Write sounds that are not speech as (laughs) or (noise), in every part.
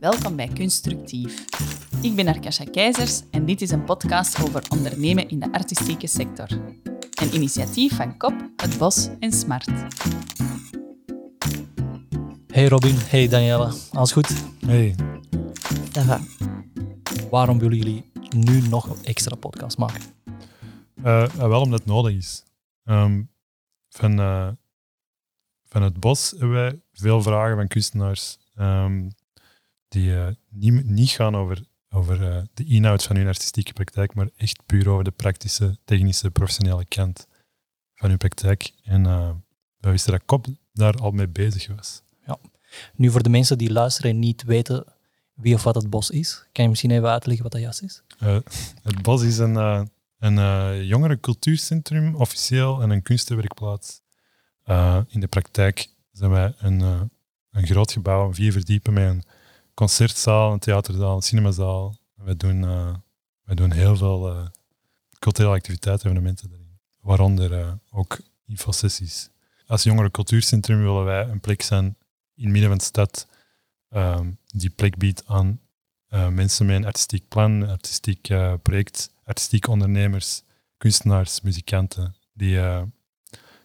Welkom bij Constructief. Ik ben Arkasha Keizers en dit is een podcast over ondernemen in de artistieke sector. Een initiatief van KOP, Het Bos en Smart. Hey Robin, hey Daniela, alles goed? Hey, va. Waarom willen jullie nu nog een extra podcast maken? Eh, eh, wel omdat het nodig is. Ehm, van, eh, van het bos hebben wij veel vragen van kunstenaars ehm, die eh, niet, niet gaan over, over eh, de inhoud van hun artistieke praktijk, maar echt puur over de praktische, technische, professionele kant van hun praktijk. En eh wij wisten dat Kop daar al mee bezig was. Nu voor de mensen die luisteren en niet weten wie of wat het bos is, kan je misschien even uitleggen wat dat juist is? Het bos is een, een jongerencultuurcentrum, officieel, en een kunstenwerkplaats. In de praktijk zijn wij een, een groot gebouw, vier verdiepen, met een concertzaal, een theaterzaal, een cinemazaal. Wij, doen, eh, wij doen heel veel eh, culturele activiteiten, evenementen erin. Waaronder eh, ook infosessies. Als jongerencultuurcentrum willen wij een plek zijn in het midden van de stad ehm, die plek biedt aan mensen met een artistiek plan, artistiek project, artistieke ondernemers, kunstenaars, muzikanten, die,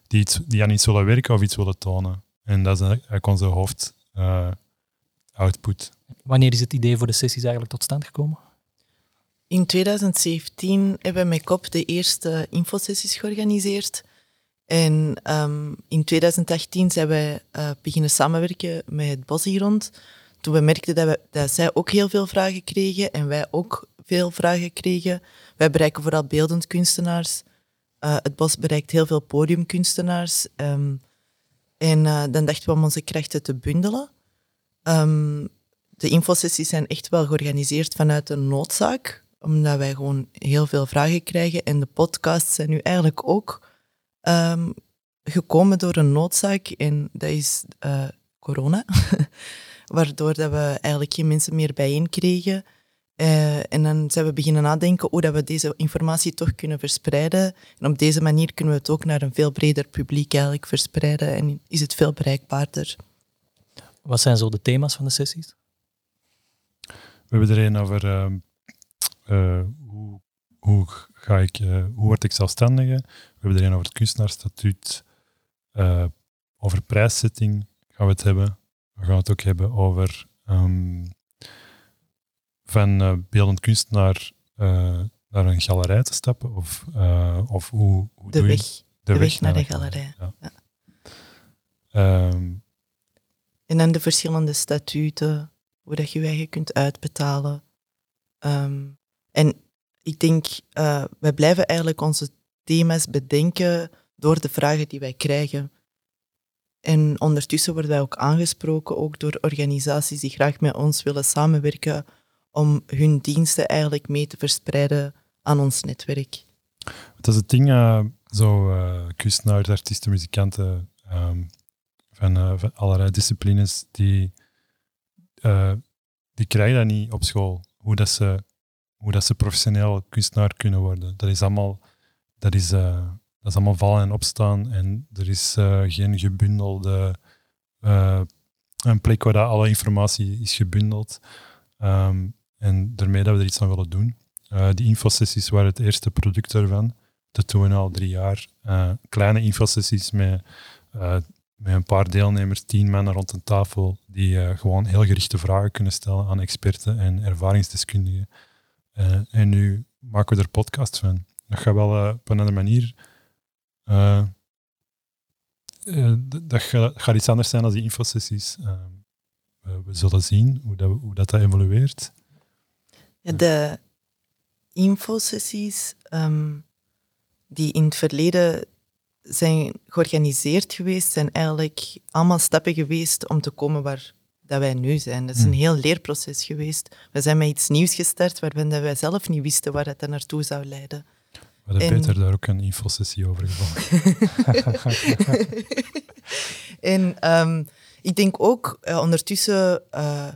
die, die aan iets willen werken of iets willen tonen. En dat is eigenlijk onze hoofd output. Wanneer is het idee voor de sessies eigenlijk tot stand gekomen? In 2017 hebben we met KOP de eerste infosessies georganiseerd. En ehm, in 2018 zijn wij eh, beginnen samenwerken met het Bos hier rond. Toen we merkten dat, we, dat zij ook heel veel vragen kregen en wij ook veel vragen kregen. Wij bereiken vooral beeldend kunstenaars. Eh, het Bos bereikt heel veel podiumkunstenaars. Ehm, en eh, dan dachten we om onze krachten te bundelen. Ehm, de infosessies zijn echt wel georganiseerd vanuit een noodzaak, omdat wij gewoon heel veel vragen krijgen. En de podcasts zijn nu eigenlijk ook ehm, gekomen door een noodzaak, en dat is eh, corona. (laughs) Waardoor dat we eigenlijk geen mensen meer bijeen kregen. Eh, en dan zijn we beginnen nadenken hoe dat we deze informatie toch kunnen verspreiden. En op deze manier kunnen we het ook naar een veel breder publiek eigenlijk verspreiden en is het veel bereikbaarder. Wat zijn zo de thema's van de sessies? We hebben er een over ehm, eh, hoe, hoe, ga ik, eh, hoe word ik zelfstandige. We hebben er een over het kunstenaarsstatuut. Eh, over prijszetting gaan we het hebben. We gaan het ook hebben over ehm, van eh, beeldend kunstenaar eh, naar een galerij te stappen. Of, eh, of hoe, hoe De doe je- weg, de weg naar de galerij. Ja. Ja. Ehm, En dan de verschillende statuten, hoe dat je je eigen kunt uitbetalen. Ehm, en ik denk, eh wij blijven eigenlijk onze thema's bedenken door de vragen die wij krijgen. En ondertussen worden wij ook aangesproken, ook door organisaties die graag met ons willen samenwerken om hun diensten eigenlijk mee te verspreiden aan ons netwerk. Dat is het ding, eh, zo eh kunstenaars, artiesten, muzikanten ehm, van, eh, van allerlei disciplines, die, eh, die krijgen dat niet op school. Hoe dat ze, hoe dat ze professioneel kunstenaar kunnen worden. Dat is allemaal, dat is, eh, dat is allemaal vallen en opstaan en er is geen gebundelde een plek waar dat alle informatie is gebundeld. Ehm, en daarmee dat we er iets aan willen doen. Die infosessies waren het eerste product daarvan. Dat doen we al drie jaar. Kleine infosessies met, met een paar deelnemers, tien mannen rond een tafel, die eh, gewoon heel gerichte vragen kunnen stellen aan experten en ervaringsdeskundigen. Eh, en nu maken we er podcast van. Dat gaat wel eh, op een andere manier. dat gaat, iets anders zijn dan die infosessies. We, zullen zien hoe dat, hoe dat, dat evolueert. De infosessies ehm, die in het verleden zijn georganiseerd geweest, zijn eigenlijk allemaal stappen geweest om te komen waar dat wij nu zijn. Dat is een Hmm. heel leerproces geweest. We zijn met iets nieuws gestart waarvan dat wij zelf niet wisten waar het naartoe zou leiden. We hadden En- beter daar ook een infosessie over gevallen. (laughs) En ehm, ik denk ook eh, ondertussen, eh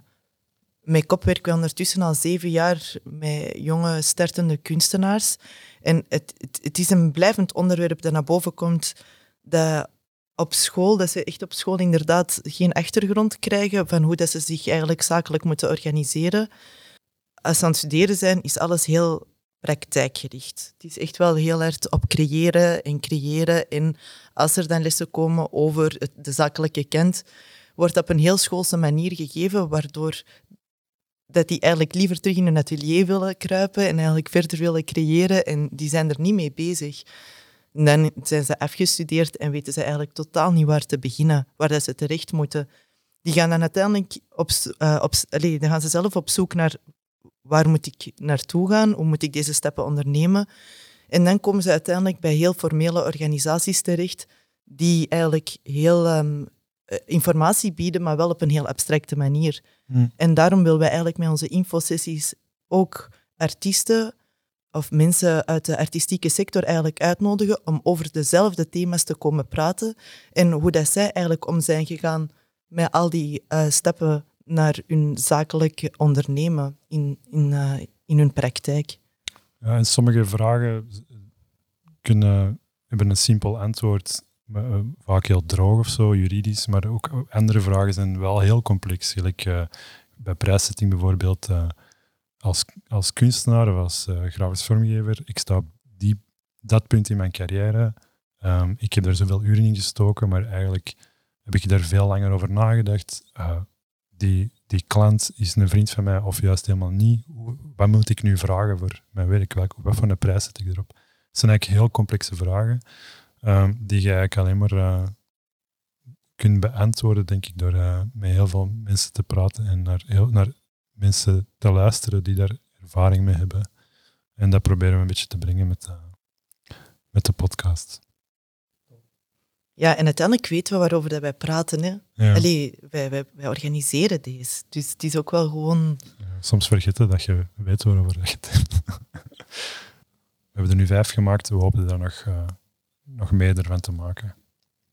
met kop werken we ondertussen al zeven jaar met jonge startende kunstenaars. En het, het, het is een blijvend onderwerp dat naar boven komt, dat op school, dat ze echt op school inderdaad geen achtergrond krijgen van hoe dat ze zich eigenlijk zakelijk moeten organiseren. Als ze aan het studeren zijn, is alles heel praktijkgericht. Het is echt wel heel erg op creëren en creëren. En als er dan lessen komen over de zakelijke kent, wordt op een heel schoolse manier gegeven, waardoor dat die eigenlijk liever terug in een atelier willen kruipen en eigenlijk verder willen creëren en die zijn er niet mee bezig. dan zijn ze afgestudeerd en weten ze eigenlijk totaal niet waar te beginnen, waar dat ze terecht moeten. Die gaan dan uiteindelijk op, uh, op dan gaan ze zelf op zoek naar waar moet ik naartoe gaan, hoe moet ik deze stappen ondernemen. En dan komen ze uiteindelijk bij heel formele organisaties terecht die eigenlijk heel um, informatie bieden, maar wel op een heel abstracte manier. Hmm. En daarom willen wij eigenlijk met onze infosessies ook artiesten of mensen uit de artistieke sector eigenlijk uitnodigen om over dezelfde thema's te komen praten en hoe dat zij eigenlijk om zijn gegaan met al die uh, stappen naar hun zakelijk ondernemen in, in, uh, in hun praktijk. Ja, en sommige vragen kunnen, hebben een simpel antwoord, vaak heel droog of zo, juridisch, maar ook andere vragen zijn wel heel complex. Gelijk uh, bij prijszetting bijvoorbeeld, als, als kunstenaar of als grafisch vormgever, ik sta op die, dat punt in mijn carrière. Um, ik heb daar zoveel uren in gestoken, maar eigenlijk heb ik daar veel langer over nagedacht die, die klant is een vriend van mij of juist helemaal niet. Wat moet ik nu vragen voor mijn werk? Wat, wat voor een prijs zet ik erop? Het zijn eigenlijk heel complexe vragen um, die je eigenlijk alleen maar uh, kunt beantwoorden, denk ik, door uh, met heel veel mensen te praten en naar, heel, naar mensen te luisteren die daar ervaring mee hebben. En dat proberen we een beetje te brengen met, uh, met de podcast. Ja, en uiteindelijk weten we waarover dat wij praten. Hè. Ja. Allee, wij, wij, wij, organiseren deze. Dus het is ook wel gewoon... Ja, soms vergeten dat je weet waarover je het hebt. (laughs) we hebben er nu vijf gemaakt. We hopen daar nog, uh, nog meer ervan te maken.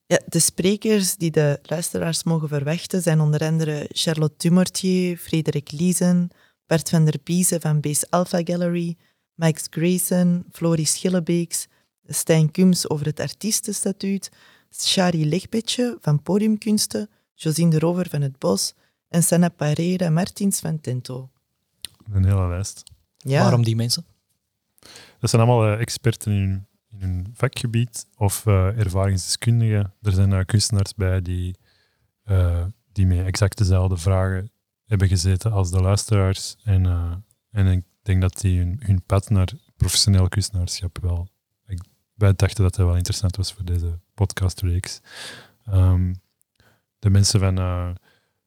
Ja, de sprekers die de luisteraars mogen verwachten zijn onder andere Charlotte Dumortier, Frederik Liesen, Bert van der Biezen van Base Alpha Gallery, Max Grayson, Floris Schillebeeks, Stijn Kums over het artiestenstatuut, Shari Legbetje van Podiumkunsten, Josine de Rover van Het Bos en Sanna Pereira Martins van Tento. Een hele lijst. Ja. Waarom die mensen? Dat zijn allemaal uh, experten in, in hun vakgebied of uh, ervaringsdeskundigen. Er zijn kunstenaars bij die, die met exact dezelfde vragen hebben gezeten als de luisteraars. En, en ik denk dat die hun, hun pad naar professioneel kunstenaarschap wel wij dachten dat dat wel interessant was voor deze podcastreeks. Um, de mensen van,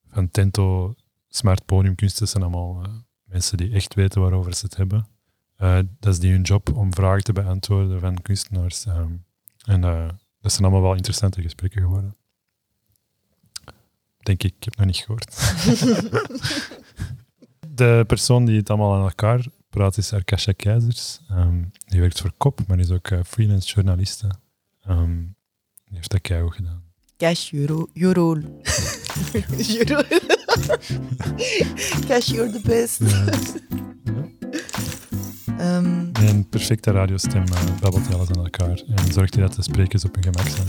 van Tento Smart Podiumkunsten zijn allemaal mensen die echt weten waarover ze het hebben. Uh, dat is die hun job om vragen te beantwoorden van kunstenaars. Um, en dat zijn allemaal wel interessante gesprekken geworden. Denk ik, ik heb nog niet gehoord. (laughs) de persoon die het allemaal aan elkaar praat is Arkasha Keizers. Um, die werkt voor KOP, maar is ook uh, freelance journaliste. Um, die heeft dat keihard gedaan. Cash Euro. Euro. (laughs) Euro. (laughs) Cash, you're the best. Ja. Um, een perfecte radiostem uh, babbelt alles aan elkaar en zorgt dat de sprekers op hun gemak zijn.